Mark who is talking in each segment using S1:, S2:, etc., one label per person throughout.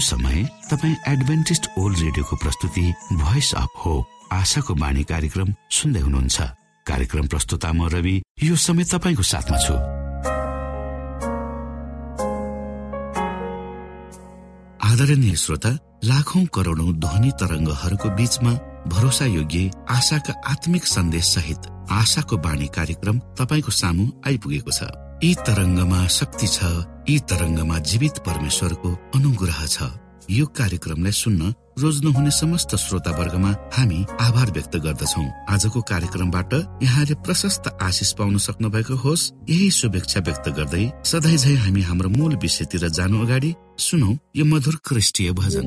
S1: समय तपाईँ Adventist world रेडियोको प्रस्तुति भोइस अफ होप आशाको बाणी कार्यक्रम सुन्दै हुनुहुन्छ। कार्यक्रम प्रस्तुता म रवि यो समय तपाईँको साथमा छु। आदरणीय श्रोता लाखौं करोडौं ध्वनि तरङ्गहरूको बीचमा भरोसा योग्य आशाका आत्मिक सन्देश सहित आशाको बाणी कार्यक्रम तपाईँको सामु आइपुगेको छ। यी तरङ्गमा शक्ति छ यी तरङ्गमा जीवित परमेश्वरको अनुग्रह छ। यो कार्यक्रमलाई सुन्न रोज्नुहुने समस्त श्रोता वर्गमा हामी आभार व्यक्त गर्दछौ। आजको कार्यक्रमबाट यहाँले प्रशस्त आशिष पाउन सक्नु भएको होस्। यही शुभेच्छा व्यक्त गर्दै सधैँ झै हामी हाम्रो मूल विषयतिर जानु अगाडि सुनौ यो मधुर क्रिस्टीय भजन।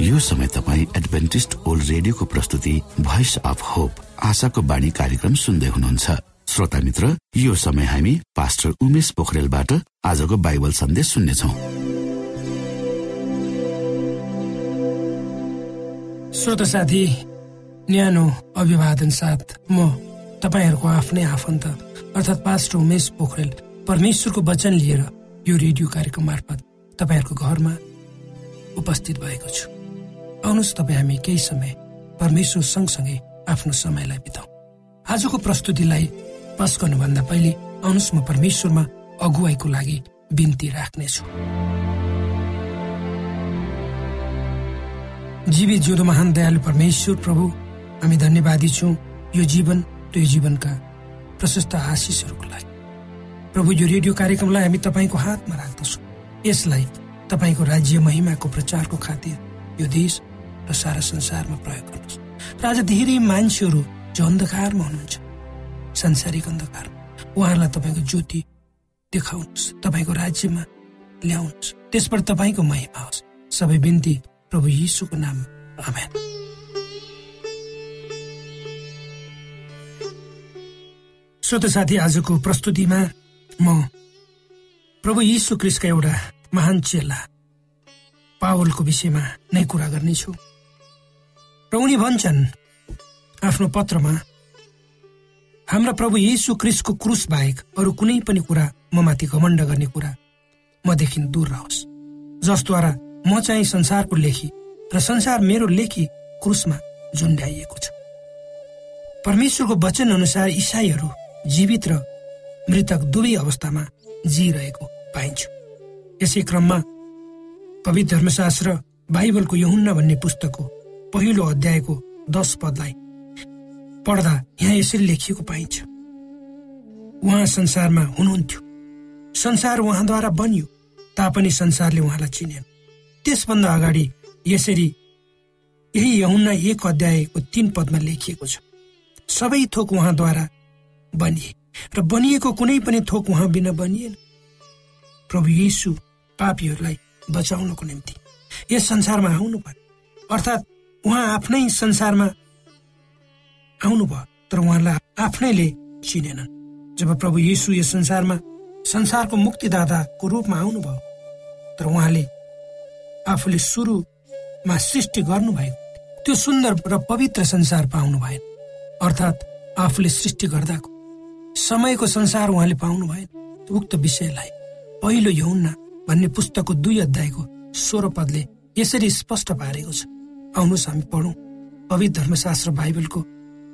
S1: यो समय तपाईँ एडभेन्टिस्ट ओल्ड रेडियोको प्रस्तुति भोइस अफ होप आशाको बाणी कार्यक्रम सुन्दै हुनुहुन्छ। श्रोता मित्र यो समय हामी पास्टर उमेश पोखरेलबाट आजको बाइबल सन्देश सुन्नेछौ।
S2: श्रोत साथी न्यानो अभिवादन साथ म तपाईँहरूको आफ्नै आफन्त अर्थात् पास्ट उमेश पोखरेल परमेश्वरको वचन लिएर यो रेडियो कार्यक्रम मार्फत तपाईँहरूको घरमा उपस्थित भएको छु। आउनुहोस् तपाईँ हामी केही समय परमेश्वर सँगसँगै आफ्नो समयलाई बिताउ। आजको प्रस्तुतिलाई पास गर्नुभन्दा पहिले आउनुहोस् म परमेश्वरमा अगुवाईको लागि बिन्ती राख्नेछु। जीवित जिउँदो महान दयालु परमेश्वर प्रभु हामी धन्यवादी छौँ। यो जीवन र यो जीवनका प्रशस्त आशिषहरूको लागि। प्रभु यो रेडियो कार्यक्रमलाई हामी तपाईँको हातमा राख्दछौँ। यसलाई तपाईँको राज्य महिमाको प्रचारको खातिर यो देश र सारा संसारमा प्रयोग गर्नुहोस् र आज धेरै मान्छेहरू जो अन्धकारमा हुनुहुन्छ सांसारिक अन्धकारमा उहाँहरूलाई तपाईँको ज्योति देखाउनुहोस् तपाईँको राज्यमा ल्याउनुहोस्। त्यसबाट तपाईँको महिमा होस्। सबै बिन्ती प्रभु यीशुको नाम आमेन। श्रोत साथी आजको प्रस्तुतिमा म प्रभु यीशु क्रिस्टका एउटा महान चेला पावलको विषयमा नै कुरा गर्नेछु। र उनी भन्छन् आफ्नो पत्रमा हाम्रा प्रभु यीशु क्रिस्टको क्रुस बाहेक अरू कुनै पनि कुरा म माथि घमण्ड गर्ने कुरा मदेखि दूर रहोस्। जसद्वारा म चाहिँ संसारको लेखी र संसार मेरो लेखी क्रुसमा झुन्ड्याइएको छ। परमेश्वरको वचन अनुसार इसाईहरू जीवित र मृतक दुवै अवस्थामा जिरहेको पाइन्छ। यसै क्रममा पवित्र धर्मशास्त्र बाइबलको यहुन्ना भन्ने पुस्तकको पहिलो अध्यायको दश पदलाई पढ्दा यहाँ यसरी लेखिएको पाइन्छ। उहाँ संसारमा हुनुहुन्थ्यो। संसार उहाँद्वारा बनियो तापनि संसारले उहाँलाई चिनेन त्यसभन्दा अगाडि यसरी यही यहुन्ना एक अध्यायको तीन पदमा लेखिएको छ। सबै थोक उहाँद्वारा बनिए। र बनिएको कुनै पनि थोक उहाँ बिना बनिएन। प्रभु यीशु पापीहरूलाई बचाउनको निम्ति यस संसारमा आउनु पर्यो अर्थात् उहाँ आफ्नै संसारमा आउनुभयो तर उहाँलाई आफ्नैले चिनेनन्। जब प्रभु यीशु यस संसारमा संसारको मुक्तिदाताको रूपमा आउनुभयो तर उहाँले आफूले सुरुमा सृष्टि गर्नुभएको त्यो सुन्दर र पवित्र संसार पाउनु भएन अर्थात् आफूले सृष्टि गर्दाको समयको संसार उहाँले पाउनु भएन। उक्त विषयलाई पहिलो यौन्ना भन्ने पुस्तकको दुई अध्यायको स्वर पदले यसरी स्पष्ट पारेको छ। आउनुहोस् हामी पढौँ। पवित्र धर्मशास्त्र बाइबलको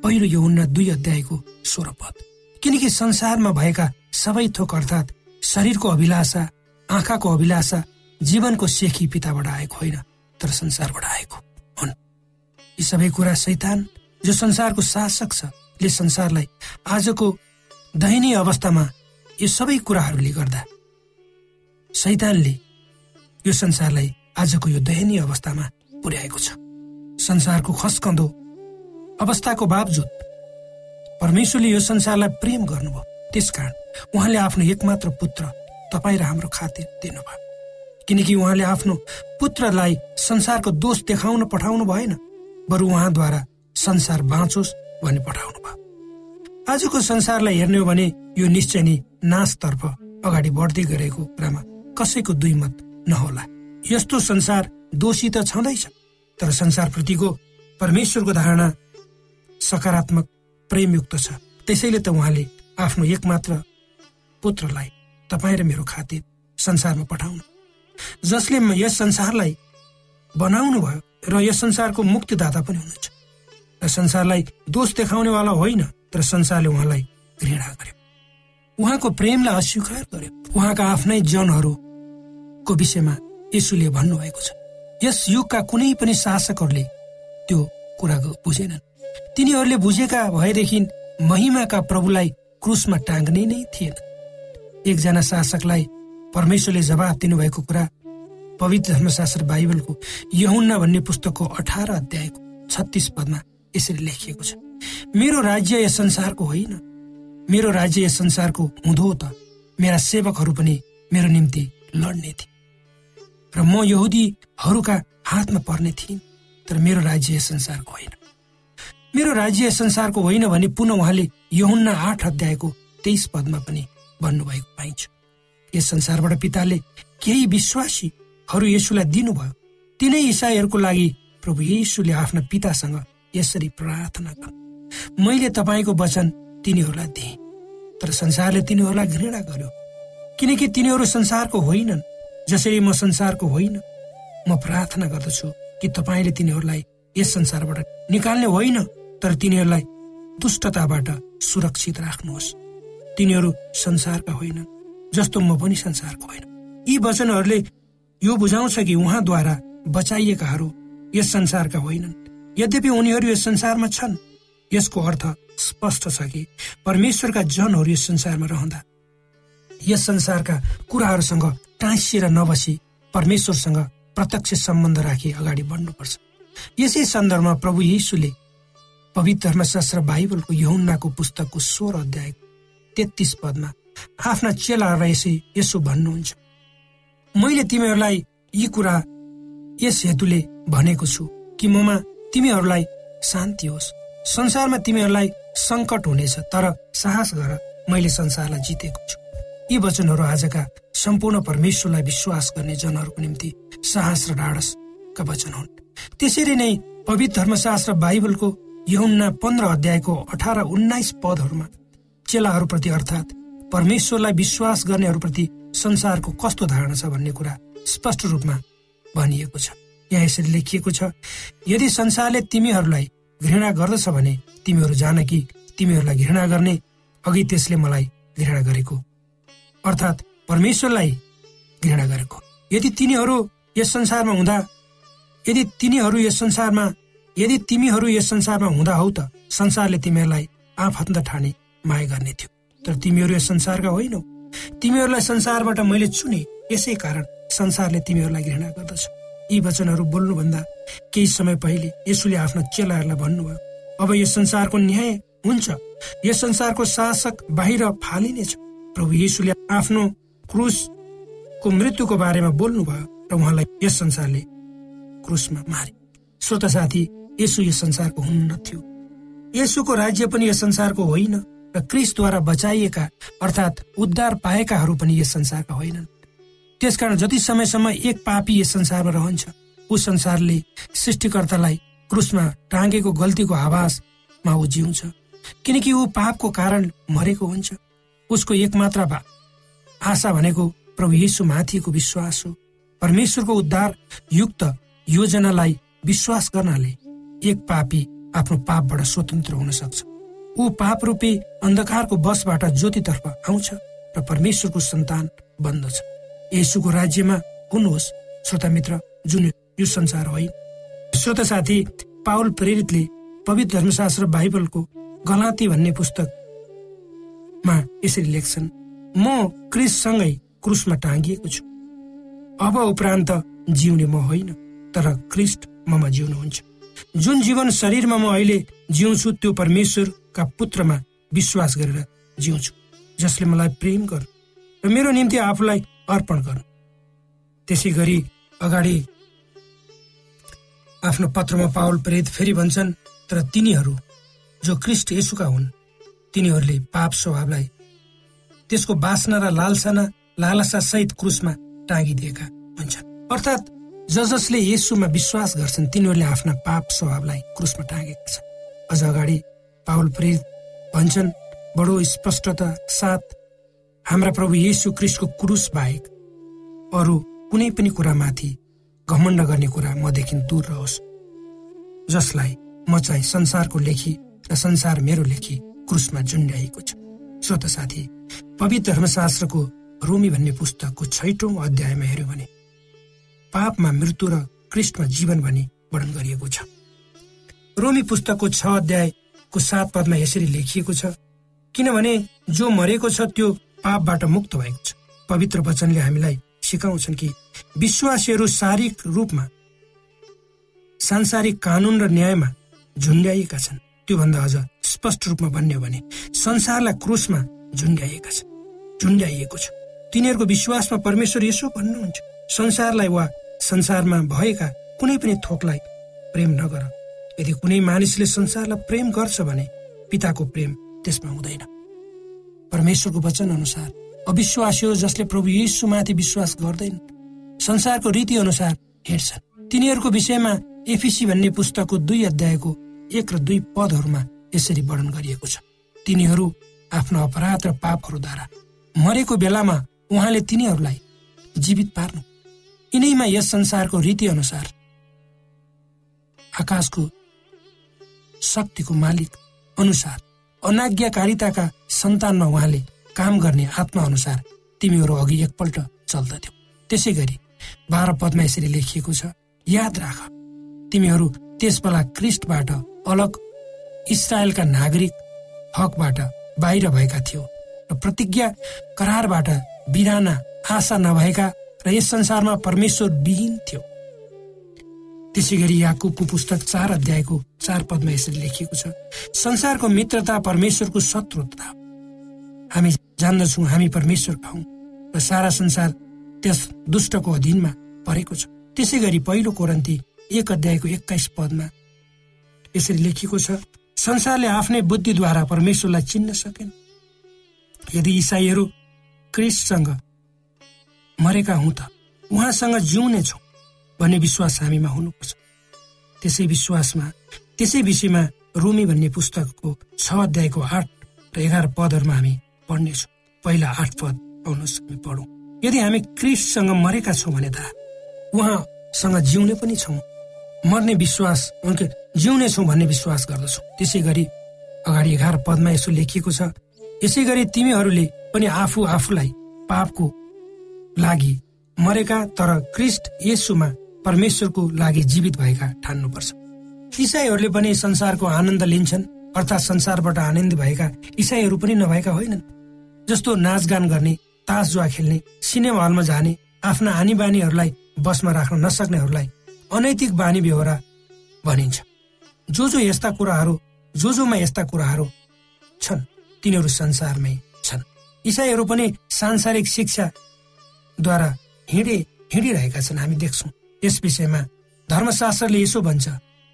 S2: पहिलो यौन्ना दुई अध्यायको स्वर पद किनकि संसारमा भएका सबै थोक अर्थात् शरीरको अभिलाषा आँखाको अभिलाषा जीवनको सेखी पिताबाट आएको होइन तर संसारबाट आएको हुन्। यी सबै कुरा शैतान जो संसारको शासक छ संसारलाई आजको दयनीय अवस्थामा यो सबै कुराहरूले गर्दा शैतानले यो संसारलाई आजको यो दयनीय अवस्थामा पुर्याएको छ। संसारको खस्कँदो अवस्थाको बावजुद परमेश्वरले यो संसारलाई प्रेम गर्नुभयो। त्यसकारण उहाँले आफ्नो एकमात्र पुत्र तपाईँ र हाम्रो खातिर दिनुभयो। किनकि उहाँले आफ्नो पुत्रलाई संसारको दोष देखाउन पठाउनु भएन बरु उहाँद्वारा संसार बाँचोस् भनी पठाउनु भयो। आजको संसारलाई हेर्ने हो भने यो निश्चय नै नाशतर्फ अगाडि बढ्दै गरेको कुरामा कसैको दुई मत नहोला। यस्तो संसार दोषी त छँदैछ तर संसारप्रतिको परमेश्वरको धारणा सकारात्मक प्रेमयुक्त छ। त्यसैले त उहाँले आफ्नो एकमात्र पुत्रलाई तपाईँ र मेरो खातिर संसारमा पठाउनु। जसले यस संसारलाई बनाउनु भयो र यस संसारको मुक्तिदाता पनि हुनुहुन्छ। र संसारलाई दोष देखाउनेवाला होइन तर संसारले उहाँलाई घृणा गर्यो। उहाँको प्रेमलाई अस्वीकार गर्यो। उहाँका आफ्नै जनहरूको विषयमा यसुले भन्नुभएको छ यस युगका कुनै पनि शासकहरूले त्यो कुरा बुझेनन्। तिनीहरूले बुझेका भएदेखि महिमाका प्रभुलाई क्रुसमा टाङ्ने नै थिएन। एकजना शासकलाई परमेश्वरले जवाब दिनुभएको कुरा पवित्र धर्मशास्त्र बाइबलको यहुन्ना भन्ने पुस्तकको अठार अध्यायको छत्तिस पदमा यसरी लेखिएको छ। मेरो राज्य यस संसारको होइन। मेरो राज्य यस संसारको हुँदो त मेरा सेवकहरू पनि मेरो निम्ति लड्ने थिए। र म यहुदीहरूका हातमा पर्ने थिएँ तर मेरो राज्य यस संसारको होइन। मेरो राज्य संसारको होइन भने पुनः उहाँले यहुन्ना आठ अध्यायको तेइस पदमा पनि भन्नुभएको पाइन्छ। यस संसारबाट पिताले केही विश्वासीहरू यसुलाई दिनुभयो। तिनै इसाईहरूको लागि प्रभु यीशुले आफ्ना पितासँग यसरी प्रार्थना गर्नु मैले तपाईँको वचन तिनीहरूलाई दिएँ तर संसारले तिनीहरूलाई घृणा गर्यो। किनकि तिनीहरू संसारको होइनन् जसरी म संसारको होइन। म प्रार्थना गर्दछु कि तपाईँले तिनीहरूलाई यस संसारबाट निकाल्ने होइन तर तिनीहरूलाई दुष्टताबाट सुरक्षित राख्नुहोस्। तिनीहरू संसारका होइनन् जस्तो म पनि संसारको होइन। यी वचनहरूले यो बुझाउँछ कि उहाँद्वारा बचाइएकाहरू यस संसारका होइनन्। यद्यपि उनीहरू यस संसारमा छन् यसको अर्थ स्पष्ट छ कि परमेश्वरका जनहरू यस संसारमा रहँदा। यस संसारका कुराहरूसँग टाँसिएर नबसी परमेश्वरसँग प्रत्यक्ष सम्बन्ध राखी अगाडि बढ्नुपर्छ। यसै सन्दर्भमा प्रभु यीशुले पवित्र धर्मशास्त्र बाइबलको यहुन्नाको पुस्तकको सोह्र अध्याय तेत्तिस पदमा आफ्ना चेलाहरूलाई यसै यसो भन्नुहुन्छ। मैले तिमीहरूलाई यी कुरा यस हेतुले भनेको छु कि ममा तिमीहरूलाई शान्ति होस्। संसारमा तिमीहरूलाई सङ्कट हुनेछ तर साहस गर मैले संसारलाई जितेको छु। यी वचनहरू आजका सम्पूर्ण परमेश्वरलाई विश्वास गर्ने जनहरूको निम्ति साहस र ढाडसका वचन हुन्। त्यसरी नै पवित्र धर्मशास्त्र बाइबलको यहुन्ना पन्ध्र अध्यायको अठार उन्नाइस पदहरूमा चेलाहरूप्रति अर्थात् परमेश्वरलाई विश्वास गर्नेहरूप्रति संसारको कस्तो धारणा छ भन्ने कुरा स्पष्ट रूपमा भनिएको छ। यहाँ यसरी लेखिएको छ यदि संसारले तिमीहरूलाई घृणा गर्दछ भने तिमीहरू जान कि तिमीहरूलाई घृणा गर्ने अघि त्यसले मलाई घृणा गरेको। अर्थात् परमेश्वरलाई घृणा गरेको। यदि तिनीहरू यस संसारमा हुँदा यदि तिनीहरू यस संसारमा यदि तिमीहरू यस संसारमा हुँदा हौ त संसारले तिमीहरूलाई आफन्त ठाने माया गर्ने थियो। तर तिमीहरू यस संसारका होइनौ। तिमीहरूलाई संसारबाट मैले चुने यसै कारण संसारले तिमीहरूलाई घृणा गर्दछ। यी वचनहरू बोल्नुभन्दा केही समय पहिले यसुले आफ्नो चेलाहरूलाई भन्नुभयो अब यस संसारको न्याय हुन्छ। यस संसारको शासक बाहिर फालिनेछ। प्रभु यीशुले आफ्नो क्रुसको मृत्युको बारेमा बोल्नुभयो र उहाँलाई यस संसारले क्रुसमा मारे। श्रोता साथी यसो यस संसारको हुन्न थियो। यसुको राज्य पनि यस संसारको होइन र क्रिसद्वारा बचाइएका अर्थात् उद्धार पाएकाहरू पनि यस संसारका होइनन्। त्यसकारण जति समयसम्म एक पापी यस संसारमा रहन्छ उस संसारले सृष्टिकर्तालाई क्रुसमा टाँगेको गल्तीको आवाजमा ऊ जिउँछ। किनकि ऊ पापको कारण मरेको हुन्छ। उसको एकमात्र आशा भनेको प्रभु येसु माथिको विश्वास हो। परमेश्वरको उद्धार युक्त योजनालाई विश्वास गर्नाले एक पापी आफ्नो पापबाट स्वतन्त्र हुन सक्छ। ऊ पाप रूपी अन्धकारको बसबाट ज्योतितर्फ आउँछ र परमेश्वरको सन्तान बन्दछ। यसुको राज्यमा हुनुहोस्। श्रोता मित्र जुन यो संसार होइन श्रोता साथी पावल प्रेरितले पवित्र धर्मशास्त्र बाइबलको गलाती भन्ने पुस्तक मा यसरी लेख्छन् म क्रिससँगै क्रुसमा टाँगिएको छु। अब उपरान्त जिउने म होइन तर क्रिस्ट ममा जिउनुहुन्छ। जुन जीवन शरीरमा म अहिले जिउँछु त्यो परमेश्वरका पुत्रमा विश्वास गरेर जिउँछु जसले मलाई प्रेम गर्नु। र मेरो निम्ति आफूलाई अर्पण गर्नु। त्यसै गरी अगाडि आफ्नो पत्रमा पावल प्रेरित फेरि भन्छन् तर तिनीहरू जो क्रिस्ट यसुका हुन् तिनीहरूले पाप स्वभावलाई त्यसको बासना र लालसाना लालसा सहित क्रुसमा टाँगिदिएका हुन्छन्। अर्थात् ज जसले यसुमा विश्वास गर्छन् तिनीहरूले आफ्ना पाप स्वभावलाई क्रुसमा टाँगेका छन्। अझ अगाडि पावल प्रेरित भन्छन् बडो स्पष्टता साथ हाम्रा प्रभु येसु क्रिस्टको क्रुस बाहेक अरू कुनै पनि कुरामाथि घमण्ड गर्ने कुरा मदेखि दूर रहोस्। जसलाई म चाहिँ संसारको लेखी र संसार मेरो लेखी क्रुसमा झुन्ड्याइएको छ। श्रोत साथी पवित्र धर्मशास्त्रको रोमी भन्ने पुस्तकको छैटौँ अध्यायमा हेऱ्यो भने पापमा मृत्यु र कृष्णमा जीवन भनी वर्णन गरिएको छ। रोमी पुस्तकको छ अध्यायको सात पदमा यसरी लेखिएको छ किनभने जो मरेको छ त्यो पापबाट मुक्त भएको छ। पवित्र वचनले हामीलाई सिकाउँछन् कि विश्वासीहरू शारीरिक रूपमा सांसारिक कानुन र न्यायमा झुन्ड्याइएका छन्। त्योभन्दा अझ स्पष्ट रूपमा भन्यो भने संसारलाई क्रुसमा झुन्ड्याइएका छ झुन्ड्याइएको छ। तिनीहरूको विश्वासमा परमेश्वर यसो भन्नुहुन्छ संसारलाई वा संसारमा भएका कुनै पनि थोकलाई प्रेम नगर। यदि कुनै मानिसले संसारलाई प्रेम गर्छ भने पिताको प्रेम त्यसमा हुँदैन। परमेश्वरको वचन अनुसार अविश्वासी हो जसले प्रभु यीशुमाथि विश्वास गर्दैन। संसारको रीति अनुसार हेर्छन्। तिनीहरूको विषयमा एफिसी भन्ने पुस्तकको दुई अध्यायको एक र दुई पदहरूमा यसरी वर्णन गरिएको छ। तिनीहरू आफ्नो अपराध र पापहरूद्वारा मरेको बेलामा उहाँले तिनीहरूलाई जीवित पार्नु। यिनैमा यस संसारको रीति अनुसार आकाशको शक्तिको मालिक अनुसार अनाज्ञाकारिताका सन्तानमा उहाँले काम गर्ने आत्मा अनुसार तिमीहरू अघि एकपल्ट चल्दथ्यौ। त्यसै गरी बाह्र पदमा यसरी लेखिएको छ याद राख तिमीहरू त्यस बेला क्रिस्टबाट अलग इसरायलका नागरिक हकबाट बाहिर भएका थियो र प्रतिज्ञा करारबाट बिराना आशा नभएका र यस संसारमा परमेश्वर विहीन थियो। त्यसै गरी याकुबको पुस्तक चार अध्यायको चार पदमा यसरी लेखिएको छ। संसारको मित्रता परमेश्वरको शत्रुता। हामी जान्दछौँ हामी परमेश्वरका हौ र सारा संसार त्यस दुष्टको अधीनमा परेको छ। त्यसै गरी पहिलो कोरन्ती एक अध्यायको एक्काइस पदमा यसरी लेखिएको छ संसारले आफ्नै बुद्धिद्वारा परमेश्वरलाई चिन्न सकेन। यदि इसाईहरू क्रिससँग मरेका हुँ त उहाँसँग जिउने छौँ भन्ने विश्वास हामीमा हुनुपर्छ। त्यसै विश्वासमा त्यसै विषयमा रोमी भन्ने पुस्तकको छ अध्यायको आठ र एघार पदहरूमा हामी पढ्नेछौँ। पहिला आठ पद आउनुहोस् हामी पढौँ। यदि हामी क्रिससँग मरेका छौँ भने त उहाँसँग जिउने पनि छौँ। मर्ने विश्वास जिउने छौँ भन्ने विश्वास गर्दछौँ। त्यसै गरी अगाडि एघार पदमा यसो लेखिएको छ यसै गरी तिमीहरूले पनि आफू आफूलाई पापको लागि मरेका तर क्रिस्ट यसुमा परमेश्वरको लागि जीवित भएका ठान्नुपर्छ। इसाईहरूले पनि संसारको आनन्द लिन्छन् अर्थात् संसारबाट आनन्द भएका इसाईहरू पनि नभएका होइनन्। जस्तो नाचगान गर्ने तास जुवा खेल्ने सिनेमा हलमा जाने आफ्ना आनी बानीहरूलाई बसमा राख्न नसक्नेहरूलाई अनैतिक बानी बेहोरा भनिन्छ। जो जो यस्ता कुराहरू जो जोमा यस्ता कुराहरू छन् तिनीहरू संसारमै छन्। इसाईहरू पनि सांसारिक शिक्षाद्वारा हिँडे हिँडिरहेका छन् हामी देख्छौँ। यस विषयमा धर्मशास्त्रले यसो भन्छ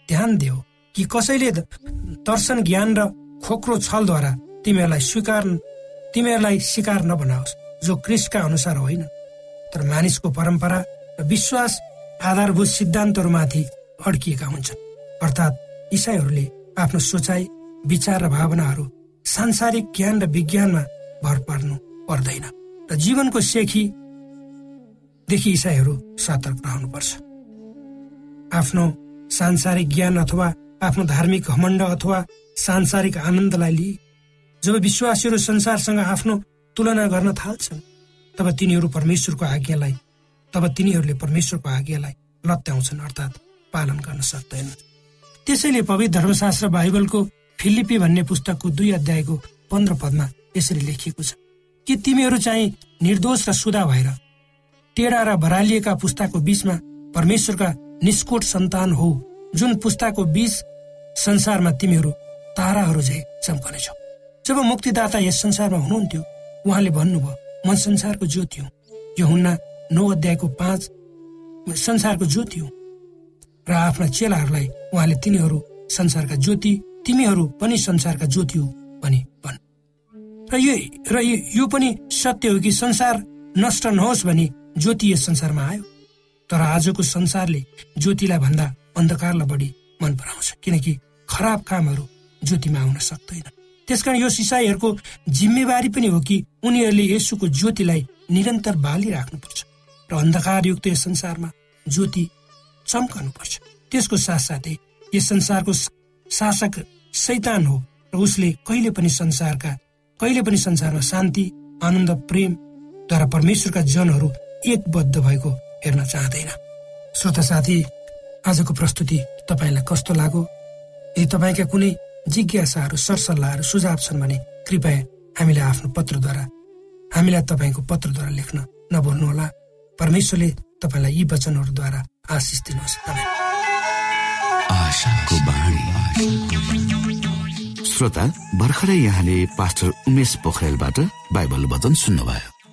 S2: ध्यान देऊ कि कसैले दर्शन ज्ञान र खोक्रो छलद्वारा तिमीहरूलाई स्वीकार तिमीहरूलाई शिकार नबनाओस् जो क्रिस्टका अनुसार होइन। तर मानिसको परम्परा र विश्वास आधारभूत सिद्धान्तहरूमाथि अड्किएका हुन्छन्। अर्थात् इसाईहरूले आफ्नो सोचाइ विचार र भावनाहरू सांसारिक ज्ञान र विज्ञानमा भर पर्नु पर्दैन। र जीवनको सेखी देखि इसाईहरू सतर्क रहनुपर्छ। आफ्नो सांसारिक ज्ञान अथवा आफ्नो धार्मिक घमण्ड अथवा सांसारिक आनन्दलाई लिए जब विश्वासीहरू संसारसँग आफ्नो तुलना गर्न थाल्छन् तब तिनीहरू परमेश्वरको आज्ञालाई तब तिनीहरूले परमेश्वरको आज्ञालाई लत्याउँछन् अर्थात् पालन गर्न सक्दैनन् त्यसैले पवित्र धर्मशास्त्र बाइबलको फिलिपी भन्ने पुस्तकको दुई अध्यायको पन्ध्र पदमा यसरी लेखिएको छ कि तिमीहरू चाहिँ निर्दोष र सुधा भएर टेढा र भरालिएका पुस्ताको बीचमा परमेश्वरका निष्कोट सन्तान हो जुन पुस्ताको बीच संसारमा तिमीहरू ताराहरू झै चम्कनेछौ। जब मुक्तिदाता यस संसारमा हुनुहुन्थ्यो उहाँले भन्नुभयो म संसारको ज्योति हुँ। यो हुन्ना नौ अध्यायको पाँच संसारको ज्योति हुँ। र आफ्ना चेलाहरूलाई उहाँले तिनीहरू संसारका ज्योति तिमीहरू पनि संसारका ज्योति हो भनी भन्। र यो र यो पनि सत्य हो कि संसार नष्ट नहोस् भने ज्योति यस संसारमा आयो। तर आजको संसारले ज्योतिलाई भन्दा अन्धकारलाई बढी मन पराउँछ किनकि खराब कामहरू ज्योतिमा आउन सक्दैन। त्यसकारण यो सिसाईहरूको जिम्मेवारी पनि हो कि उनीहरूले यसुको ज्योतिलाई निरन्तर बालिराख्नुपर्छ र अन्धकारयुक्त यस संसारमा ज्योति चम्कनुपर्छ। त्यसको साथसाथै यस संसारको शासक सैतान हो र उसले कहिले पनि संसारका कहिले पनि संसारमा शान्ति आनन्द प्रेमद्वारा परमेश्वरका जनहरू एकबद्ध भएको हेर्न चाहँदैन। श्रोता साथी आजको प्रस्तुति तपाईँलाई कस्तो लाग्यो? यदि तपाईँका कुनै जिज्ञासाहरू सरसल्लाहहरू सुझाव छन् भने कृपया हामीलाई आफ्नो पत्रद्वारा हामीलाई तपाईँको पत्रद्वारा लेख्न नभुल्नुहोला परमेश्वरले तपाईँलाई यी वचनहरूद्वारा आशिष दिनुहोस्।
S3: श्रोता भर्खरै यहाँले पास्टर उमेश पोखरेलबाट बाइबल वचन सुन्नुभयो।